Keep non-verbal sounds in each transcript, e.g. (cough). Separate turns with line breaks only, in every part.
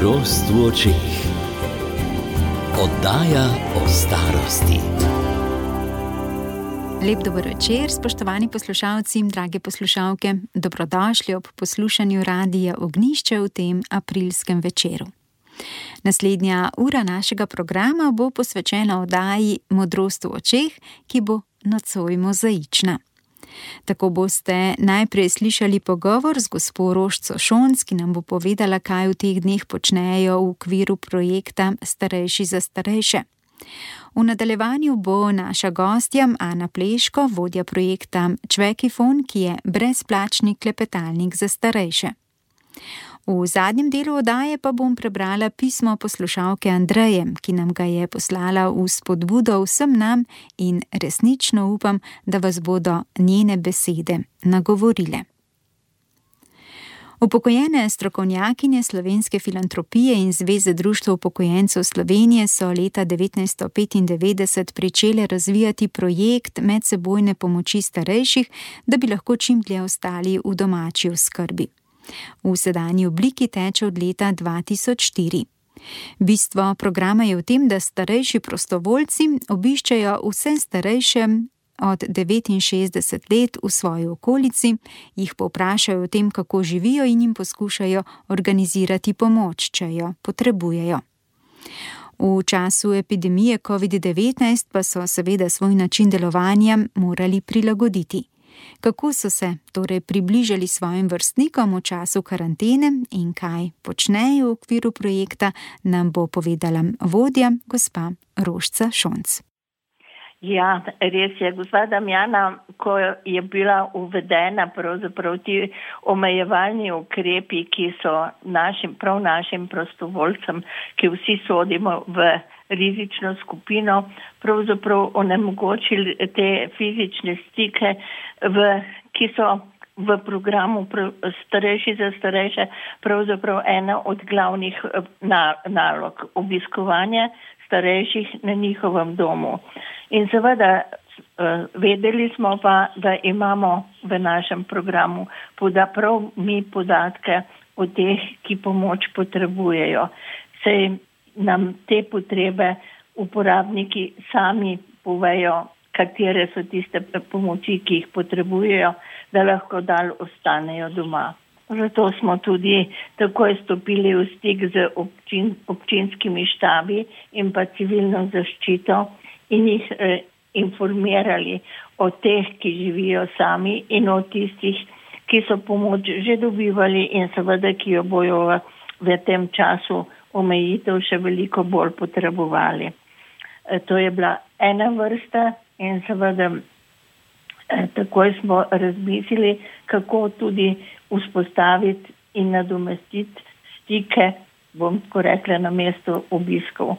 Modrost v očeh. Oddaja o starosti.
Lep dober večer, spoštovani poslušalci, drage poslušalke. Dobrodošli ob poslušanju radija Ognišče v tem aprilskem večeru. Naslednja ura našega programa bo posvečena oddaji Modrost v očeh, ki bo nocoj mozaična. Tako boste najprej slišali pogovor z gospod Rožco Šonc, ki nam bo povedala, kaj v teh dneh počnejo v okviru projekta Starejši za starejše. V nadaljevanju bo naša gostja Ana Pleško, vodja projekta Čvekifon, ki je brezplačni klepetalnik za starejše. V zadnjem delu oddaje pa bom prebrala pismo poslušalke Andreje, ki nam ga je poslala v spodbudo vsem nam in resnično upam, da vas bodo njene besede nagovorile. Upokojene strokovnjakinje slovenske filantropije in Zveze društva upokojencev Slovenije so leta 1995 pričele razvijati projekt medsebojne pomoči starejših, da bi lahko čim dlje ostali v domači oskrbi. V sedanji obliki teče od leta 2004. Bistvo programa je v tem, da starejši prostovoljci obiščajo vse starejše od 69 let v svoji okolici, jih povprašajo o tem, kako živijo in jim poskušajo organizirati pomoč, če jo potrebujejo. V času epidemije COVID-19 pa so seveda svoj način delovanja morali prilagoditi kako so se torej približali svojim vrstnikom v času karantene in kaj počnejo v okviru projekta, nam bo povedala vodja gospa Rožca Šonc.
Ja, res je, gospa Damjana, ko je bila uvedena pravzaprav ti omejevalni ukrepi, ki so našim, prav našim prostovoljcem, ki vsi sodimo v rizično skupino, pravzaprav onemogočili te fizične stike, v, ki so v programu Starejši za starejše pravzaprav ena od glavnih eh, na, nalog obiskovanja starejših na njihovem domu. In seveda eh, vedeli smo pa, da imamo v našem programu poda, prav mi podatke o teh, ki pomoč potrebujejo. Sej nam te potrebe uporabniki sami povejo, katere so tiste pomoči, ki jih potrebujejo, da lahko dal ostanejo doma. Zato smo tudi takoj stopili v stik z občin, občinskimi štabi in pa civilno zaščito in jih eh, informirali o teh, ki živijo sami in o tistih, ki so pomoč že dobivali in seveda, ki jo bojo v, tem času omejitev še veliko bolj potrebovali. E, to je bila ena vrsta in seveda e, takoj smo razmislili, kako tudi vzpostaviti in nadomestiti stike, bom tako rekla, na mestu obiskov.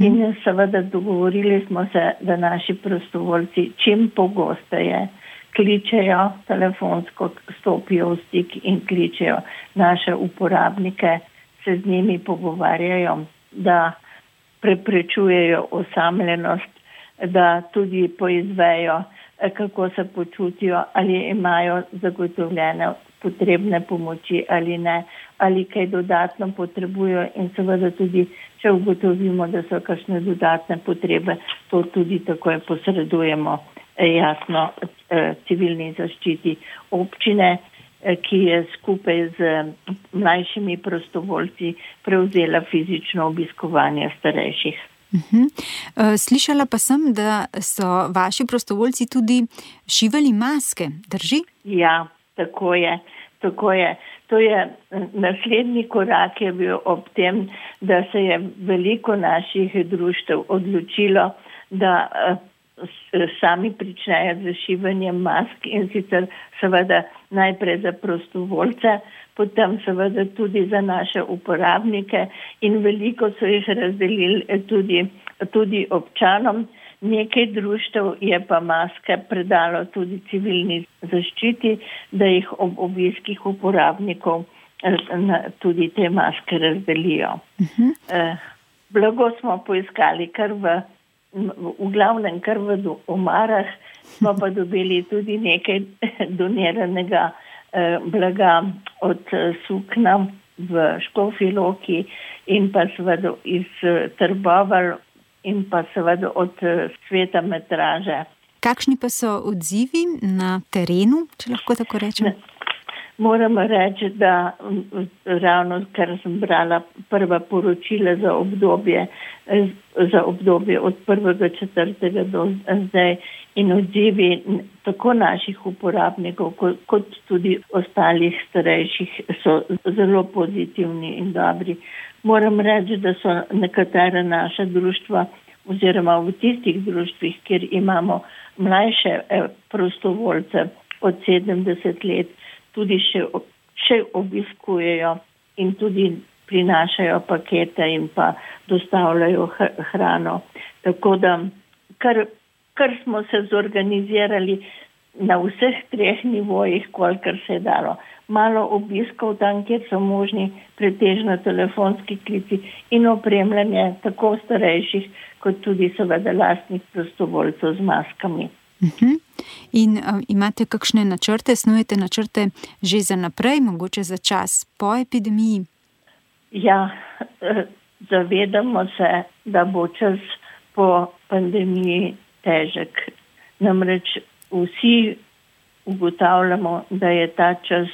In seveda dogovorili smo se, da naši prostovoljci čim pogosteje kličejo telefonsko, stopijo v stik in kličejo naše uporabnike se z njimi pogovarjajo, da preprečujejo osamljenost, da tudi poizvejo, kako se počutijo, ali imajo zagotovljene potrebne pomoči ali ne, ali kaj dodatno potrebujo in seveda tudi, če ugotovimo, da so kakšne dodatne potrebe, to tudi takoj posredujemo jasno eh, civilni zaščiti občine. Eh, ki je skupaj z mlajšimi prostovoljci prevzela fizično obiskovanje starejših.
Mhm. Eh, slišala pa sem, da so vaši prostovoljci tudi šivali maske, drži?
Ja, tako je. Tako je. To je eh, naslednji korak je bil ob tem, da se je veliko naših društev odločilo, da sami pričnejo z šivanjem mask in sicer seveda najprej za prostovoljce, potem seveda tudi za naše uporabnike in veliko so jih razdelili tudi, tudi občanom. Nekaj društev je pa maske predalo tudi civilni zaščiti, da jih ob obiskih uporabnikov tudi te maske razdelijo. Uh mhm. -huh. Blago smo poiskali kar v v glavnem kar v omarah, smo pa dobili tudi nekaj (laughs) doniranega eh, blaga od eh, sukna v Škofi Loki in pa seveda iz Trboval in pa seveda od sveta metraže.
Kakšni pa so odzivi na terenu, če lahko tako rečem?
Moram reči, da ravno kar sem brala prva poročila za obdobje, za obdobje od prvega četrtega do zdaj in odzivi tako naših uporabnikov kot tudi ostalih starejših so zelo pozitivni in dobri. Moram reči, da so nekatera naša društva oziroma v tistih društvih, kjer imamo mlajše eh, prostovoljce od 70 let, tudi še, še obiskujejo in tudi prinašajo pakete in pa dostavljajo hrano. Tako da, kar, kar smo se zorganizirali na vseh treh nivojih, kolikor se je dalo. Malo obiskov tam, kjer so možni pretežno telefonski klici in opremljanje tako starejših, kot tudi seveda lastnih prostovoljcev z maskami.
Uh mhm. -huh. In uh, imate kakšne načrte, snujete načrte že za naprej, mogoče za čas po epidemiji?
Ja, eh, zavedamo se, da bo čas po pandemiji težek. Namreč vsi ugotavljamo, da je ta čas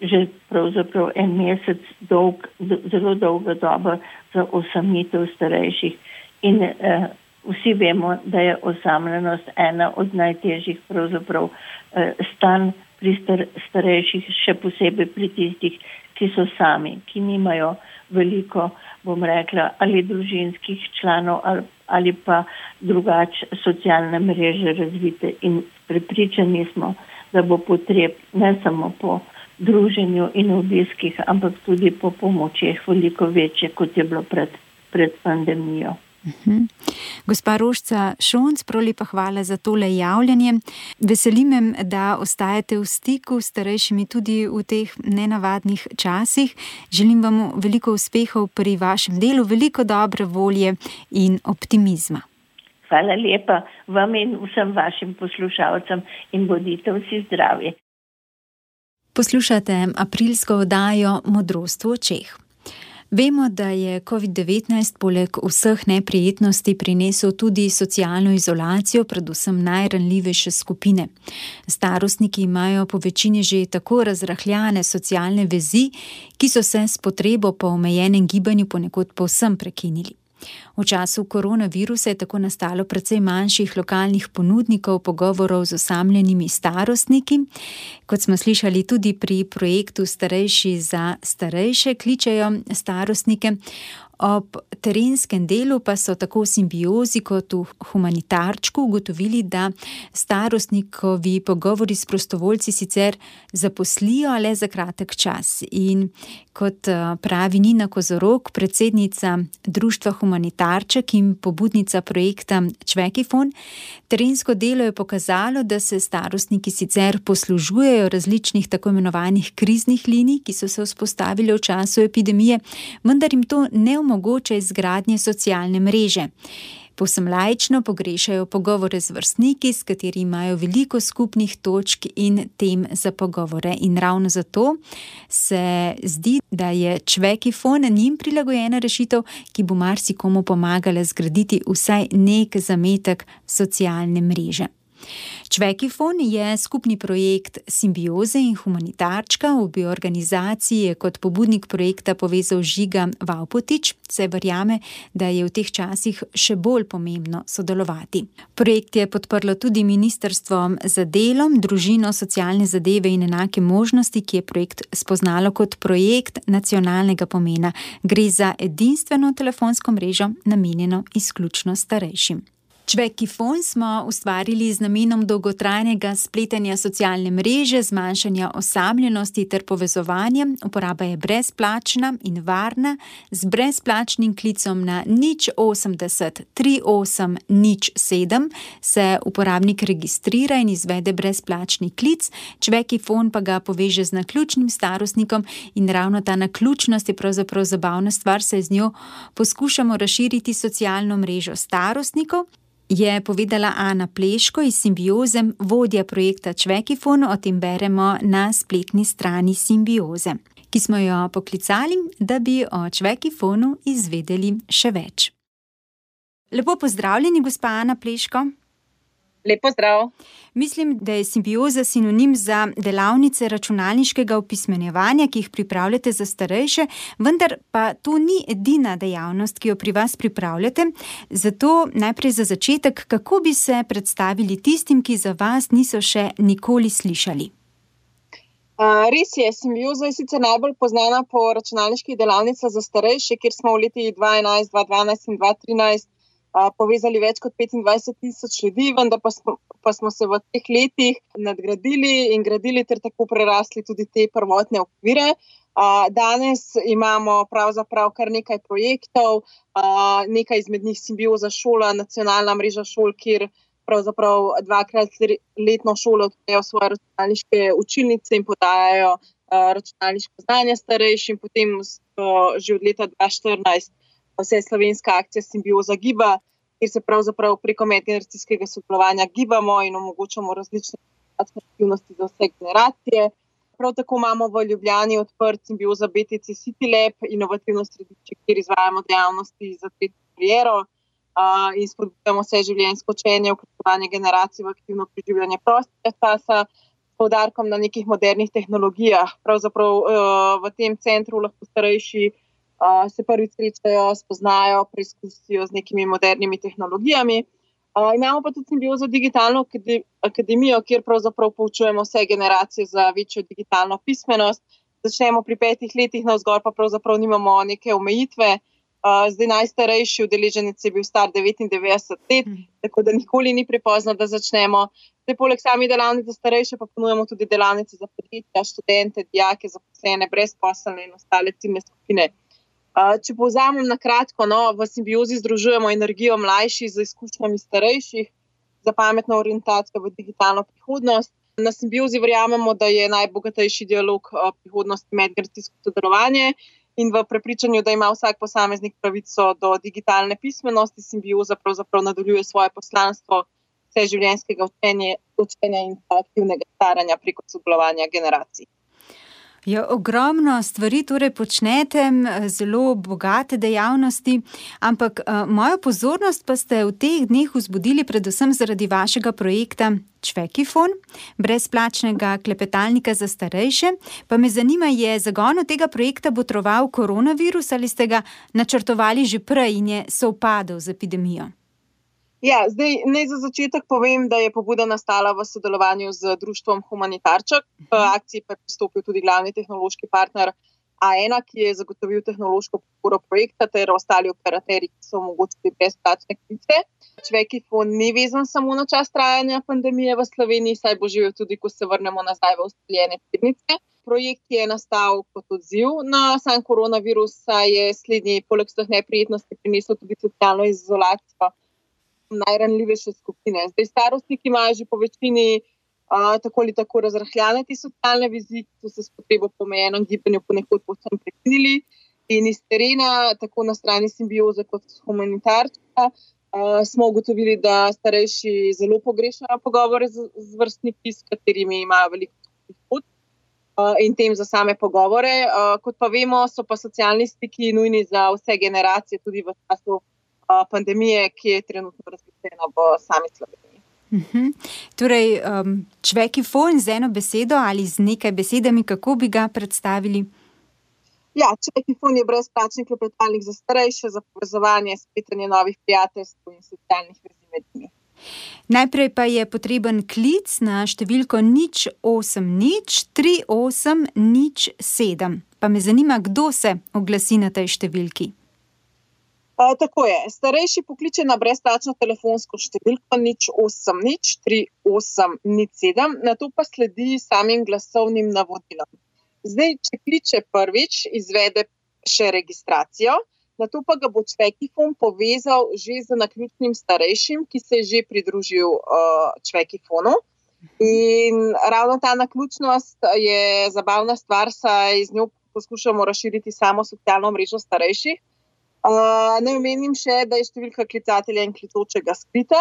že pravzaprav en mesec dolg, zelo dolga doba za osamitev starejših. In eh, vsi vemo, da je osamljenost ena od najtežjih pravzaprav eh, stan pri star, starejših, še posebej pri tistih, ki so sami, ki nimajo veliko, bom rekla, ali družinskih članov ali, ali pa drugač socialne mreže razvite in prepričani smo, da bo potreb ne samo po druženju in obiskih, ampak tudi po pomočih veliko večje, kot je bilo pred, pred pandemijo.
Uhum. Gospa Rožca Šonc, prolipa hvala za tole javljanje. Veselim, da ostajate v stiku s starejšimi tudi v teh nenavadnih časih. Želim vam veliko uspehov pri vašem delu, veliko dobre volje in optimizma.
Hvala lepa vam in vsem vašim poslušalcem in bodite vsi zdravi.
Poslušate aprilsko oddajo Modrost v očeh. Vemo, da je COVID-19 poleg vseh neprijetnosti prinesel tudi socialno izolacijo, predvsem najranljivejše skupine. Starostniki imajo po večini že tako razrahljane socialne vezi, ki so se s potrebo po omejenem gibanju ponekod povsem prekinili. V času koronavirusa je tako nastalo precej manjših lokalnih ponudnikov pogovorov z osamljenimi starostniki. Kot smo slišali tudi pri projektu Starejši za starejše, kličejo starostnike. Ob terenskem delu pa so tako v simbiozi kot v humanitarčku ugotovili, da starostnikovi pogovori s prostovoljci sicer zaposlijo le za kratek čas. In kot eh, pravi Nina Kozorok, predsednica Društva Humanitarček in pobudnica projekta Čvekifon, terensko delo je pokazalo, da se starostniki sicer poslužujejo različnih tako imenovanih kriznih linij, ki so se vzpostavile v času epidemije, vendar jim to ne omogoča izgradnje socialne mreže. Povsem lajčno pogrešajo pogovore z vrstniki, s katerimi imajo veliko skupnih točk in tem za pogovore. In ravno zato se zdi, da je čvekifon njim prilagojena rešitev, ki bo marsikomu pomagala zgraditi vsaj nek zametek socialne mreže. Čvekifon je skupni projekt simbioze in humanitarčka. V bioorganizaciji je kot pobudnik projekta povezal Žiga Vaupotič, saj verjame, da je v teh časih še bolj pomembno sodelovati. Projekt je podprlo tudi Ministrstvo za delo, družino, socialne zadeve in enake možnosti, ki je projekt spoznalo kot projekt nacionalnega pomena. Gre za edinstveno telefonsko mrežo, namenjeno izključno starejšim. Čvekifon smo ustvarili z namenom dolgotrajnega spletanja socialne mreže, zmanjšanja osamljenosti ter povezovanja. Uporaba je brezplačna in varna. Z brezplačnim klicom na nič 80 38 nič 7 se uporabnik registrira in izvede brezplačni klic. Čvekifon pa ga poveže z naključnim starostnikom in ravno ta naključnost je pravzaprav zabavna stvar, saj z njo poskušamo razširiti socialno mrežo starostnikov je povedala Ana Pleško iz Simbioze, vodja projekta Čvekifon, o tem beremo na spletni strani Simbioze. ki smo jo poklicali, da bi o Čvekifonu izvedeli še več. Lepo pozdravljeni, gospa Ana Pleško.
Lepo zdrav.
Mislim, da je simbioza sinonim za delavnice računalniškega opismenjevanja, ki jih pripravljate za starejše, vendar pa to ni edina dejavnost, ki jo pri vas pripravljate. Zato najprej za začetek, kako bi se predstavili tistim, ki za vas niso še nikoli slišali.
Uh, res je, simbioza je sicer najbolj znana po računalniških delavnicah za starejše, kjer smo v letih 2011, 2012 in 2013 povezali več kot 25 tisoč ljudi, vendar pa smo, pa smo se v teh letih nadgradili in gradili, ter tako prerasli tudi te prvotne okvire. Danes imamo pravzaprav kar nekaj projektov, nekaj izmed njih Simbioza šola, nacionalna mreža šol, kjer pravzaprav dvakrat letno šole odprejo svoje računalniške učilnice in podajajo računalniško znanje starejšim, potem že od leta 2014 vse slovenska akcija Simbioza Giba, kjer se pravzaprav preko medgeneracijskega sodelovanja gibamo in omogočamo različne aktivnosti za vse generacije. Prav tako imamo v Ljubljani odprt Simbioza BTC City Lab, inovativno središče, kjer izvajamo dejavnosti za tretjo kariero uh, in spodbujamo vse življenjsko učenje, vključevanje generacij v aktivno preživljanje prostega časa. Poudarkom na nekih modernih tehnologijah. Pravzaprav uh, v tem centru lahko starejši uh, se prvič srečajo, spoznajo, preizkusijo z nekimi modernimi tehnologijami. Uh, imamo pa tudi simbiozo digitalno akademijo, kjer pravzaprav poučujemo vse generacije za večjo digitalno pismenost. Začnemo pri petih letih, na vzgor pa pravzaprav nimamo neke omejitve. Uh, zdaj najstarejši udeleženec je bil star 99 let, mm. tako da nikoli ni prepozno, da začnemo. Zdaj, poleg samih delavnic za starejše, pa ponujemo tudi delavnice za podjetja, študente, dijake, zaposlene, brezposelne in ostale ciljne skupine. Če povzamem na kratko, no, v simbiozi združujemo energijo mlajših z izkušnjami starejših za pametno orientacijo v digitalno prihodnost. Na simbiozi verjamemo, da je najbogatejši dialog prihodnosti medgeneracijsko sodelovanje in v prepričanju, da ima vsak posameznik pravico do digitalne pismenosti, simbioza pravzaprav nadaljuje svoje poslanstvo vseživljenjskega učenja, učenja in aktivnega staranja preko sodelovanja generacij.
Ja, ogromno stvari torej počnete, zelo bogate dejavnosti, ampak mojo pozornost pa ste v teh dneh vzbudili predvsem zaradi vašega projekta Čvekifon, brezplačnega klepetalnika za starejše. Pa me zanima, je zagonu tega projekta botroval koronavirus ali ste ga načrtovali že prej in je sovpadal z epidemijo?
Ja, zdaj, naj za začetek povem, da je pobuda nastala v sodelovanju z Društvom Humanitarček. V mhm. akciji pa je pristopil tudi glavni tehnološki partner A1, ki je zagotovil tehnološko podporo projekta, ter ostali operaterji, ki so omogočili brezplačne klice. Čvekifon ni vezan samo na čas trajanja pandemije v Sloveniji, saj bo živel tudi, ko se vrnemo nazaj v ustaljene tednice. Projekt je nastal kot odziv na sam koronavirus, saj je slednji, poleg vseh neprijetnosti, prinesel tudi socialno izolacijo najranljivejše skupine. Zdaj, starostniki imajo že po večini uh, tako ali tako razrahljane te socialne vizi, ki so se s potrebo po omejenem gibanju ponekod povsem prekinili. In iz terena, tako na strani simbioze kot humanitarca, uh, smo ugotovili, da starejši zelo pogrešajo pogovore z, z vrstniki, s katerimi imajo veliko pot. In tem za same pogovore. Kot pa vemo, so pa socialni stiki nujni za vse generacije, tudi v času pandemije, ki je trenutno razglašena v sami Sloveniji.
Uh mhm. -huh. Torej, um, čveki fon z eno besedo ali z nekaj besedami, kako bi ga predstavili?
Ja, čveki fon je brezplačni klepetalnik za starejše, za povezovanje, spletanje novih prijateljstv in socialnih vezi med njimi.
Najprej pa je potreben klic na številko nič 8 nič 3 8 nič 7. Pa me zanima, kdo se oglasi na tej številki.
Tako je. Starejši pokliče na brezplačno telefonsko številko nič 8, nič 3, 8, nič 7, na to pa sledi samim glasovnim navodilom. Zdaj, če kliče prvič, izvede še registracijo, na to pa ga bo Čvekifon povezal že z naključnim starejšim, ki se je že pridružil uh, Čvekifonu. In ravno ta naključnost je zabavna stvar, saj z njo poskušamo razširiti samo socialno mrežo starejših. Uh, ne omenim še, da je številka klicatelja in klicočega skrita.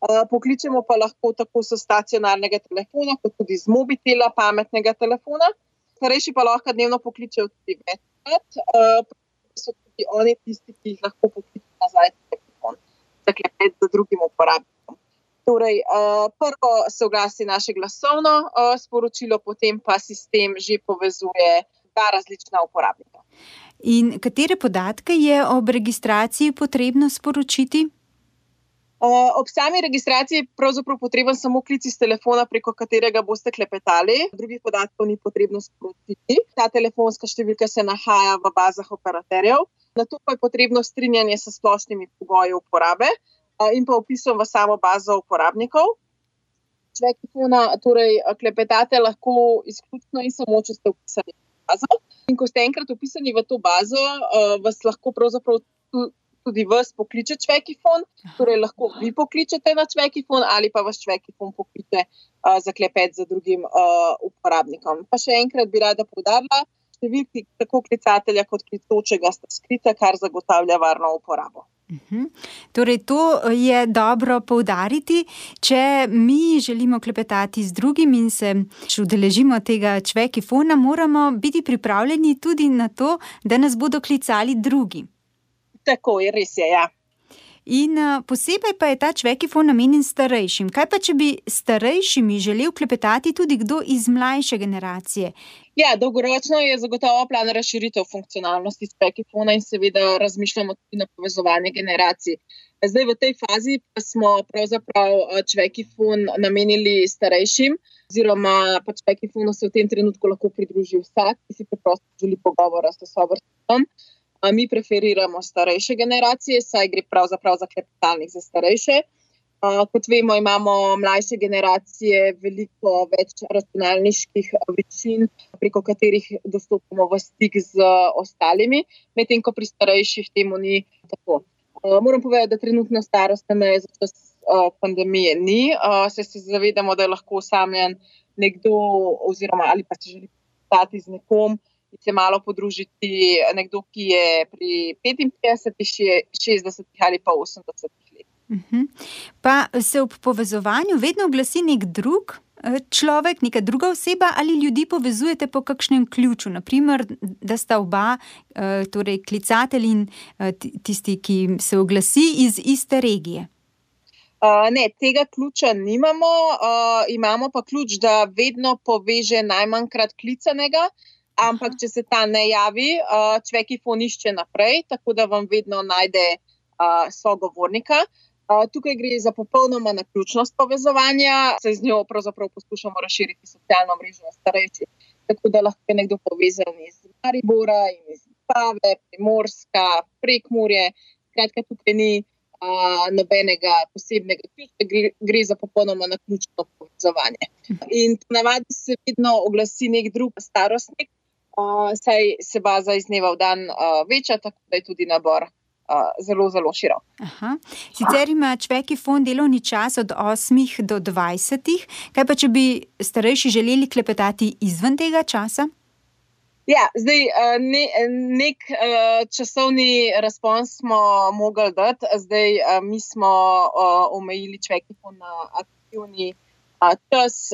Uh, pokličemo pa lahko tako s stacionarnega telefona, kot tudi z mobitela, pametnega telefona. starejši pa lahko dnevno pokličejo tudi večkrat. Uh, so tudi oni tisti, ki jih lahko pokličejo nazaj za klepet z drugim uporabnikom. Torej, prvo se oglasi naše glasovno sporočilo, potem pa sistem že povezuje dva različna uporabnika.
In katere podatke je ob registraciji potrebno sporočiti?
Uh, ob sami registraciji je pravzaprav potreben samo klic iz telefona, preko katerega boste klepetali, drugih podatkov ni potrebno sporočiti. Ta telefonska številka se nahaja v bazah operaterjev, na to pa je potrebno strinjanje s splošnimi pogoji uporabe uh, in pa opisom v samo bazo uporabnikov. Čvekifona, torej klepetate lahko izključno in samo, če ste upisani bazo. In ko ste enkrat upisani v to bazo, uh, vas lahko pravzaprav tudi vas pokliče čvekifon, torej lahko vi pokličete na čvekifon ali pa vas čvekifon pokliče uh, za klepet z drugim uh, uporabnikom. Pa še enkrat bi rada povdarila, številki tako klicatelja kot klicočega sta skrita, kar zagotavlja varno uporabo.
Uhum. Torej, to je dobro poudariti. Če mi želimo klepetati z drugim in se udeležimo tega čvekifona, moramo biti pripravljeni tudi na to, da nas bodo klicali drugi.
Tako je, res je. Ja.
In uh, posebej pa je ta čvekifon namenjen starejšim. Kaj pa, če bi starejšimi želel klepetati tudi kdo iz mlajše generacije?
Ja, dolgoročno je zagotovo plan razširitev funkcionalnosti čvekifona in seveda razmišljamo tudi na povezovanje generacij. Zdaj v tej fazi pa smo pravzaprav čvekifon namenili starejšim, oziroma pa čvekifonu se v tem trenutku lahko pridruži vsak, ki si preprosto želi pogovora s sovrstnikom. Mi preferiramo starejše generacije, saj gre pravzaprav za klepetalnik za starejše. Kot vemo, imamo mlajše generacije veliko več računalniških večin, preko katerih dostopamo v stik z ostalimi, medtem ko pri starejših temu ni tako. Moram povedati, da trenutno starostne meje za čas pandemije ni, se, se zavedamo, da je lahko osamljen nekdo, oziroma ali pa se želi postati z nekom se malo podružiti nekdo, ki je pri 55, 60 ali pa 80 letih.
Uhum. Pa se ob povezovanju vedno oglasi nek drug eh, človek, neka druga oseba, ali ljudi povezujete po kakšnem ključu, naprimer, da sta oba, eh, torej klicatelj in eh, tisti, ki se oglasi iz iste regije.
Uh, ne, tega ključa nimamo, uh, imamo pa ključ, da vedno poveže najmanjkrat klicanega, uh, ampak če se ta ne javi, uh, človek jih ponišče naprej, tako da vam vedno najde uh, sogovornika. Uh, tukaj gre za popolnoma na ključnost povezovanja, se z njo pravzaprav poskušamo razširiti socialno mrežo na starejši. Tako da lahko je nekdo povezan iz Maribora, iz Pave, Primorska, Prekmurje. Skratka, tukaj ni uh, nobenega posebnega ključa, gre, gre za popolnoma na ključno povezovanje. In navadi se vedno oglasi nek drug starostnik, Uh, saj se baza iz dneva v dan uh, veča, tako da je tudi nabor uh, zelo, zelo širok.
Aha. Sicer ima človek fond delovni čas od 8 do 20. Kaj pa, če bi starejši želeli klepetati izven tega časa?
Ja, zdaj, ne, nek časovni razpons smo mogli dati, zdaj mi smo omejili človeka na aktivni čas,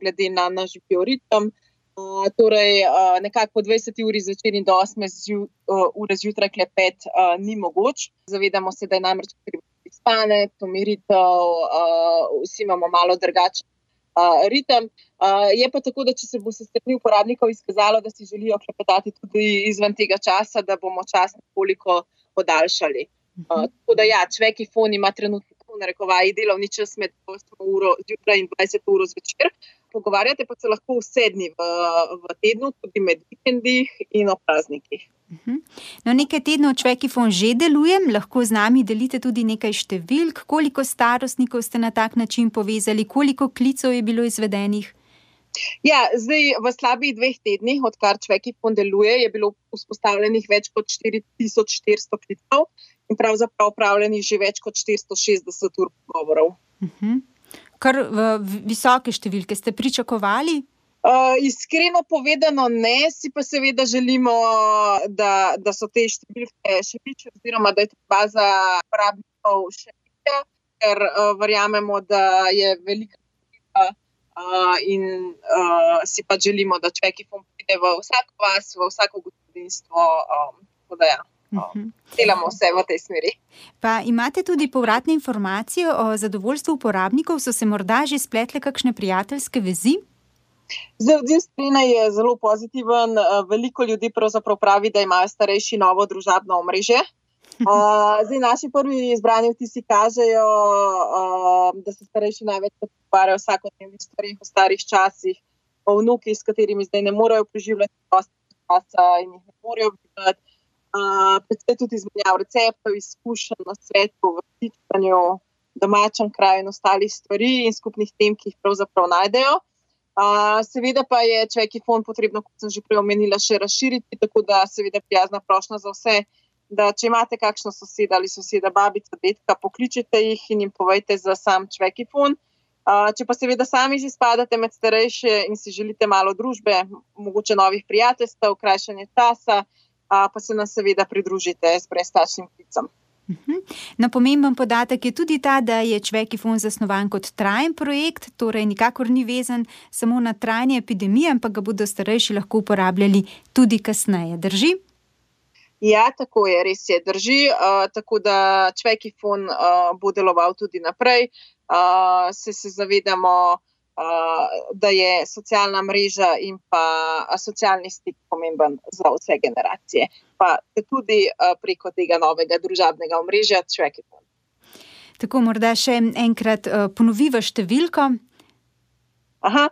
glede na naš bioritem. Uh, torej, uh, nekako po 20 uri zvečer in do 8 zju, uh, ure zjutraj klepet uh, ni mogoč. Zavedamo se, da je namreč potrebno spane, pomiritev, uh, vsi imamo malo drugačen uh, ritem. Uh, je pa tako, da če se bo se strani uporabnikov izkazalo, da si želijo klepetati tudi izven tega časa, da bomo čas nekoliko podaljšali. Uh, tako da, ja, človek, ki fon ima trenutno, narekovaj, delovni čas med 8 uro zjutraj in 20 uro zvečer pogovarjate pa se lahko vse dni v, v tednu, tudi med vikendi in ob praznikih.
Mhm. No, nekaj tednov Čvekifon že delujem, lahko z nami delite tudi nekaj številk, koliko starostnikov ste na tak način povezali, koliko klicov je bilo izvedenih.
Ja, zdaj, v slabih dveh tednih, odkar Čvekifon deluje, je bilo vzpostavljenih več kot 4400 klicev in pravzaprav upravljenih že več kot 460 ur pogovorov. Uh
mhm. -huh kar visoke številke. Ste pričakovali?
Uh, iskreno povedano, ne, si pa seveda želimo, da, da so te številke še večje, oziroma da je ta baza uporabnikov še večja, ker uh, verjamemo, da je velika uh, in uh, si pa želimo, da človek pride v vsako vas, v vsako gospodinstvo. Um, ja, um, (laughs) delamo vse v tej smeri.
Pa imate tudi povratne informacije o zadovoljstvu uporabnikov, so se morda že spletle kakšne prijateljske vezi?
Zdaj, odziv strina je zelo pozitiven. Veliko ljudi pravi, da imajo starejši novo družabno omrežje. (laughs) Zdaj, naši prvi izbrani vtisi kažejo, da se starejši največ pogovarjajo o vsakodnevnih stvarih, o starih časih, o vnukih, s katerimi zdaj ne morejo preživljati časa in jih ne morejo videti. Predvsej tudi izmenjav receptov, izkušenj na svetu, v vrtičanju, domačem kraju in ostalih stvari in skupnih tem, ki jih pravzaprav najdejo. Uh, seveda pa je človek, ki je fon potrebno, kot sem že prej omenila, še razširiti, tako da seveda prijazna prošnja za vse, da če imate kakšno soseda ali soseda, babica, detka, pokličite jih in jim povejte za sam človek, ki je fon. Uh, če pa seveda sami že spadate med starejše in si želite malo družbe, mogoče novih prijateljstev, krajšanje časa, uh, pa se nam seveda pridružite s brezplačnim klicem.
Mhm. No, pomemben podatek je tudi ta, da je Čvekifon zasnovan kot trajen projekt, torej nikakor ni vezan samo na trajanje epidemije, ampak ga bodo starejši lahko uporabljali tudi kasneje. Drži?
Ja, tako je, res je, drži. Uh, tako da Čvekifon uh, bo deloval tudi naprej. Uh, se, se zavedamo, da je socialna mreža in pa socialni stik pomemben za vse generacije, pa tudi preko tega novega družabnega omrežja Čvekipon.
Tako, morda še enkrat ponoviva številko.
Aha,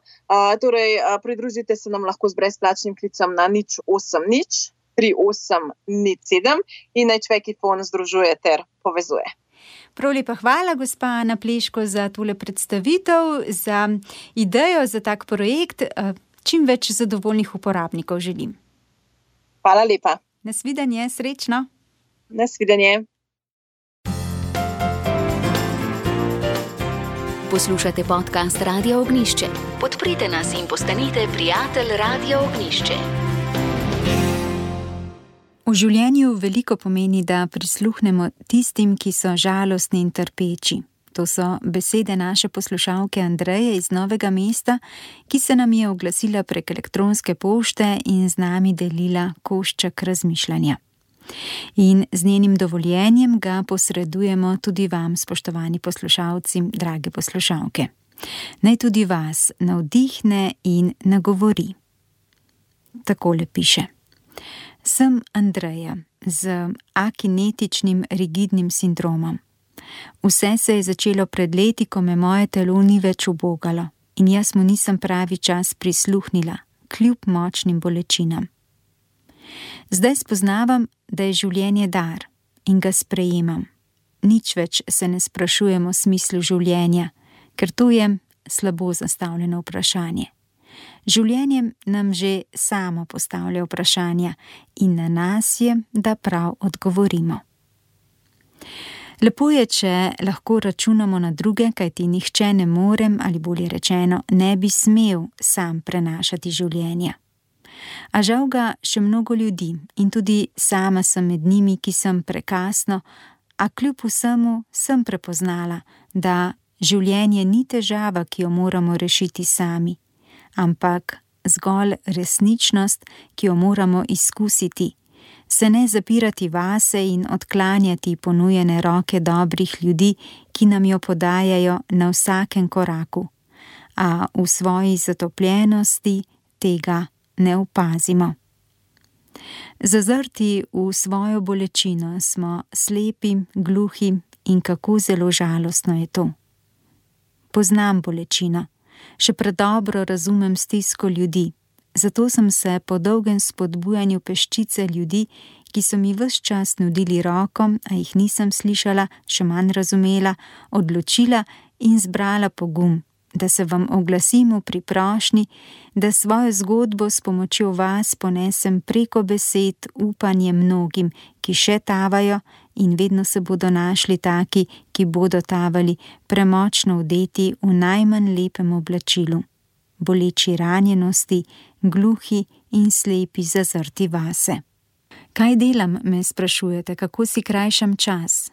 torej, pridružite se nam lahko z brezplačnim klicem na nič 8 nič 3 8 nič 7 in naj Čvekipon združuje ter povezuje.
Prav lepa hvala, gospa Ana Pleško, za tole predstavitev, za idejo za tak projekt. Eh, čim več zadovoljnih uporabnikov želim.
Hvala lepa.
Nasvidenje, srečno.
Nasvidenje.
Poslušate podcast Radio Ognišče. Podprite nas in postanite prijatelj Radio Ognišče.
V življenju veliko pomeni, da prisluhnemo tistim, ki so žalostni in trpeči. To so besede naše poslušalke Andreje iz Novega mesta, ki se nam je oglasila prek elektronske pošte in z nami delila košček razmišljanja. In z njenim dovoljenjem ga posredujemo tudi vam, spoštovani poslušalci, drage poslušalke. Naj tudi vas navdihne in nagovori. Takole piše. Sem Andreja z akinetičnim rigidnim sindromom. Vse se je začelo pred leti, ko me moje telo ni več ubogalo in jaz mu nisem pravi čas prisluhnila, kljub močnim bolečinam. Zdaj spoznavam, da je življenje dar in ga sprejemam. Nič več se ne sprašujem o smislu življenja, ker to je slabo zastavljeno vprašanje. Življenjem nam že samo postavlja vprašanja in na nas je, da prav odgovorimo. Lepo je, če lahko računamo na druge, kajti nihče ne morem ali bolje rečeno, ne bi smel sam prenašati življenja. A žal ga še mnogo ljudi in tudi sama sem med njimi, ki sem prekasno, a kljub vsemu sem prepoznala, da življenje ni težava, ki jo moramo rešiti sami ampak zgolj resničnost, ki jo moramo izkusiti, se ne zapirati vase in odklanjati ponujene roke dobrih ljudi, ki nam jo podajajo na vsakem koraku, a v svoji zatopljenosti tega ne opazimo. Zazrti v svojo bolečino smo slepi, gluhi in kako zelo žalostno je to. Poznam bolečino še predobro razumem stisko ljudi. Zato sem se po dolgem spodbujanju peščice ljudi, ki so mi vse čas nudili roko, a jih nisem slišala, še manj razumela, odločila in zbrala pogum, da se vam oglasim v priprošnji, da svojo zgodbo s pomočjo vas ponesem preko besed upanje mnogim, ki še tavajo in vedno se bodo našli taki, ki bodo tavali premočno vdeti v najmanj lepem oblačilu, boleči ranjenosti, gluhi in slepi zazrti vase. Kaj delam, me sprašujete, kako si krajšam čas?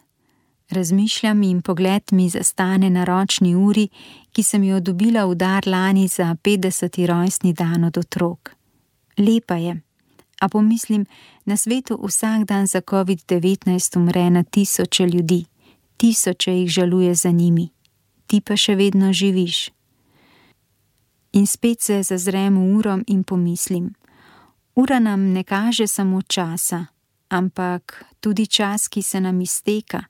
Razmišljam in pogled mi zastane na ročni uri, ki sem jo dobila v dar lani za 50. rojstni dan od otrok. Lepa je, a pomislim, na svetu vsak dan za COVID-19 umre na tisoče ljudi, tisoče jih žaluje za njimi, ti pa še vedno živiš. In spet se zazrem v uro in pomislim: ura nam ne kaže samo časa, ampak tudi čas, ki se nam izteka.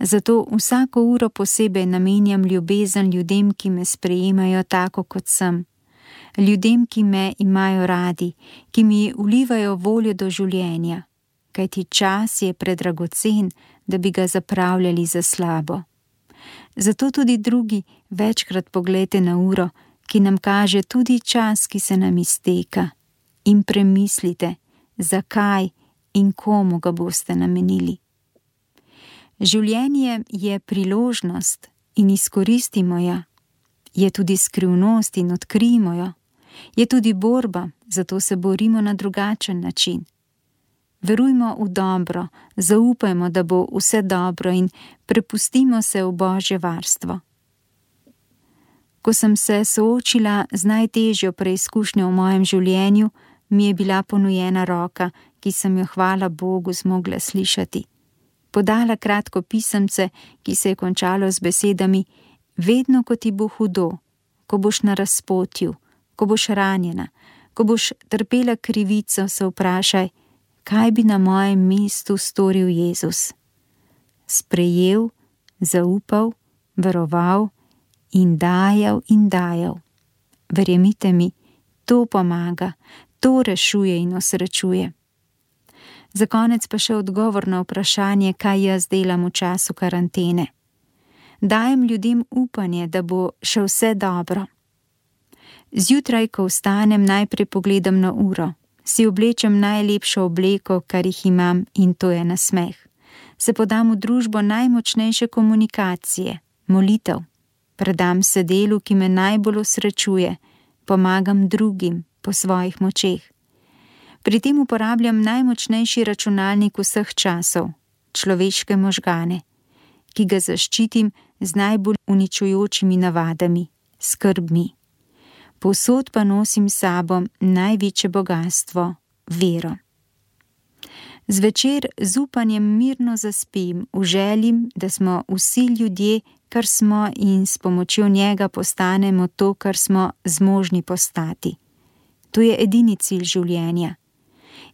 Zato vsako uro posebej namenjam ljubezen ljudem, ki me sprejemajo tako, kot sem. Ljudem, ki me imajo radi, ki mi ulivajo voljo do življenja, kajti čas je predragocen, da bi ga zapravljali za slabo. Zato tudi drugi večkrat pogledajte na uro, ki nam kaže tudi čas, ki se nam izteka, in premislite, zakaj in komu ga boste namenili. Življenje je priložnost in izkoristimo jo, je tudi skrivnost in odkrijmo jo, je tudi borba, zato se borimo na drugačen način. Verujmo v dobro, zaupajmo, da bo vse dobro in prepustimo se v božje varstvo. Ko sem se soočila z najtežjo preizkušnjo v mojem življenju, mi je bila ponujena roka, ki sem jo, hvala Bogu, zmogla slišati. Podala kratko pisemce, ki se je končalo z besedami: Vedno, ko ti bo hudo, ko boš na razpotju, ko boš ranjena, ko boš trpela krivico, se vprašaj, kaj bi na mojem mestu storil Jezus. Sprejel, zaupal, veroval in dajal in dajal. Verjemite mi, to pomaga, to rešuje in osrečuje. Za konec pa še odgovor na vprašanje, kaj jaz delam v času karantene. Dajem ljudem upanje, da bo še vse dobro. Zjutraj, ko vstanem, najprej pogledam na uro, si oblečem najlepšo obleko, kar jih imam, in to je nasmeh. Se podam v družbo najmočnejše komunikacije, molitev, predam se delu, ki me najbolj osrečuje, pomagam drugim, po svojih močeh. Pri tem uporabljam najmočnejši računalnik vseh časov, človeške možgane, ki ga zaščitim z najbolj uničujočimi navadami, skrbmi. Posod pa nosim sabo največje bogatstvo, vero. Zvečer z upanjem mirno zaspim, v želim, da smo vsi ljudje, kar smo, in s pomočjo njega postanemo to, kar smo zmožni postati. To je edini cilj življenja.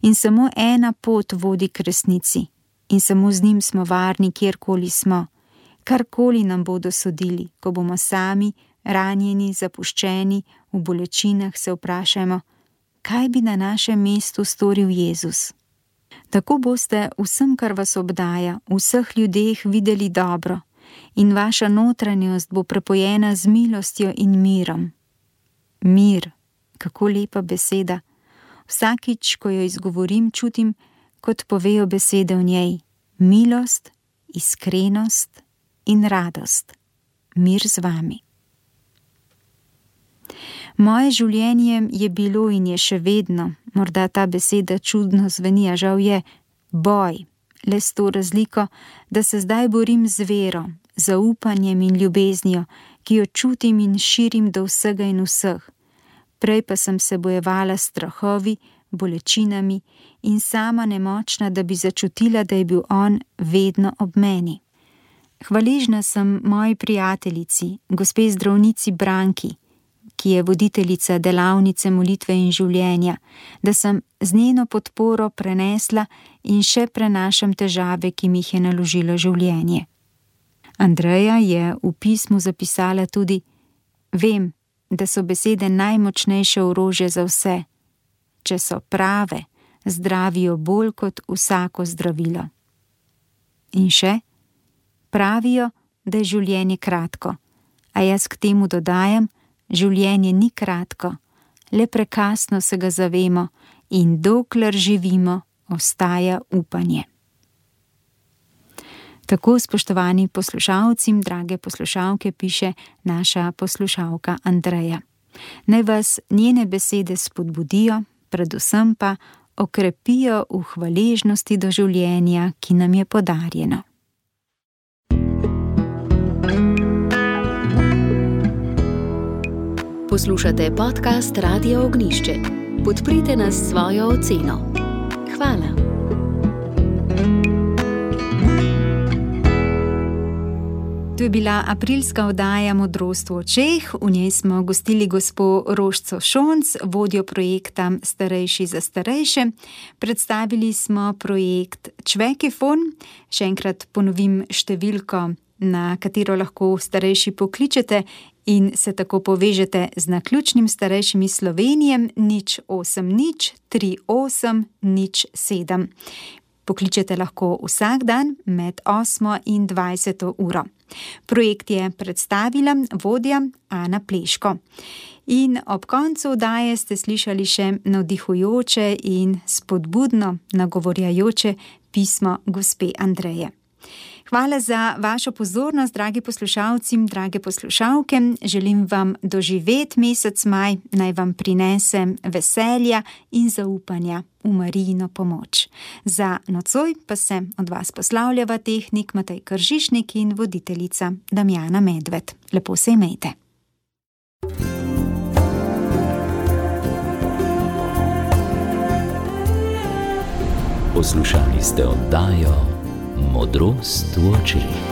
In samo ena pot vodi k resnici, in samo z njim smo varni, kjerkoli smo, karkoli nam bodo sodili, ko bomo sami, ranjeni, zapuščeni, v bolečinah se vprašajmo, kaj bi na našem mestu storil Jezus. Tako boste vsem, kar vas obdaja, v vseh ljudeh videli dobro, in vaša notranjost bo prepojena z milostjo in mirom. Mir kako lepa beseda. Vsakič, ko jo izgovorim, čutim, kot povejo besede v njej: milost, iskrenost in radost. Mir z vami. Moje življenje je bilo in je še vedno, morda ta beseda čudno zveni, a žal je boj, le s to razliko, da se zdaj borim z vero, zaupanjem in ljubeznijo, ki jo čutim in širim do vsega in vseh. Prej pa sem se bojevala s strahovi, bolečinami in sama nemočna, da bi začutila, da je bil on vedno ob meni. Hvaležna sem moji prijateljici, gospe zdravnici Branki, ki je voditeljica delavnice molitve in življenja, da sem z njeno podporo prenesla in še prenašam težave, ki mi jih je naložilo življenje. Andreja je v pismu zapisala tudi: Vem, da so besede najmočnejše orožje za vse. Če so prave, zdravijo bolj kot vsako zdravilo. In še pravijo, da je življenje kratko, a jaz k temu dodajam, življenje ni kratko, le prekasno se ga zavemo in dokler živimo, ostaja upanje. Tako, spoštovani poslušalci, drage poslušalke, piše naša poslušalka Andreja. Naj vas njene besede spodbudijo, predvsem pa okrepijo v hvaležnosti do življenja, ki nam je podarjeno.
Poslušate podcast Radio Ognišče. Podprite nas s svojo oceno. Hvala.
To je bila aprilska oddaja Modrost v očeh. V njej smo gostili gospo Rožco Šonc, vodjo projekta Starejši za starejše. Predstavili smo projekt Čvekifon. Še enkrat ponovim številko, na katero lahko starejši pokličete in se tako povežete z naključnim starejšim Slovenijem nič 8 nič 3 8 nič 7. Pokličete lahko vsak dan med 8 in 20 uro. Projekt je predstavila vodja Ana Pleško. In ob koncu daje ste slišali še navdihujoče in spodbudno nagovorjajoče pismo gospe Andreje. Hvala za vašo pozornost, dragi poslušalci, drage poslušalke. Želim vam doživeti mesec maj, naj vam prinese veselja in zaupanja v Marijino pomoč. Za nocoj pa se od vas poslavljava tehnik Matej Kržišnik in voditeljica Damjana Medved. Lepo se imejte.
Poslušali ste oddajo modrost v očeh.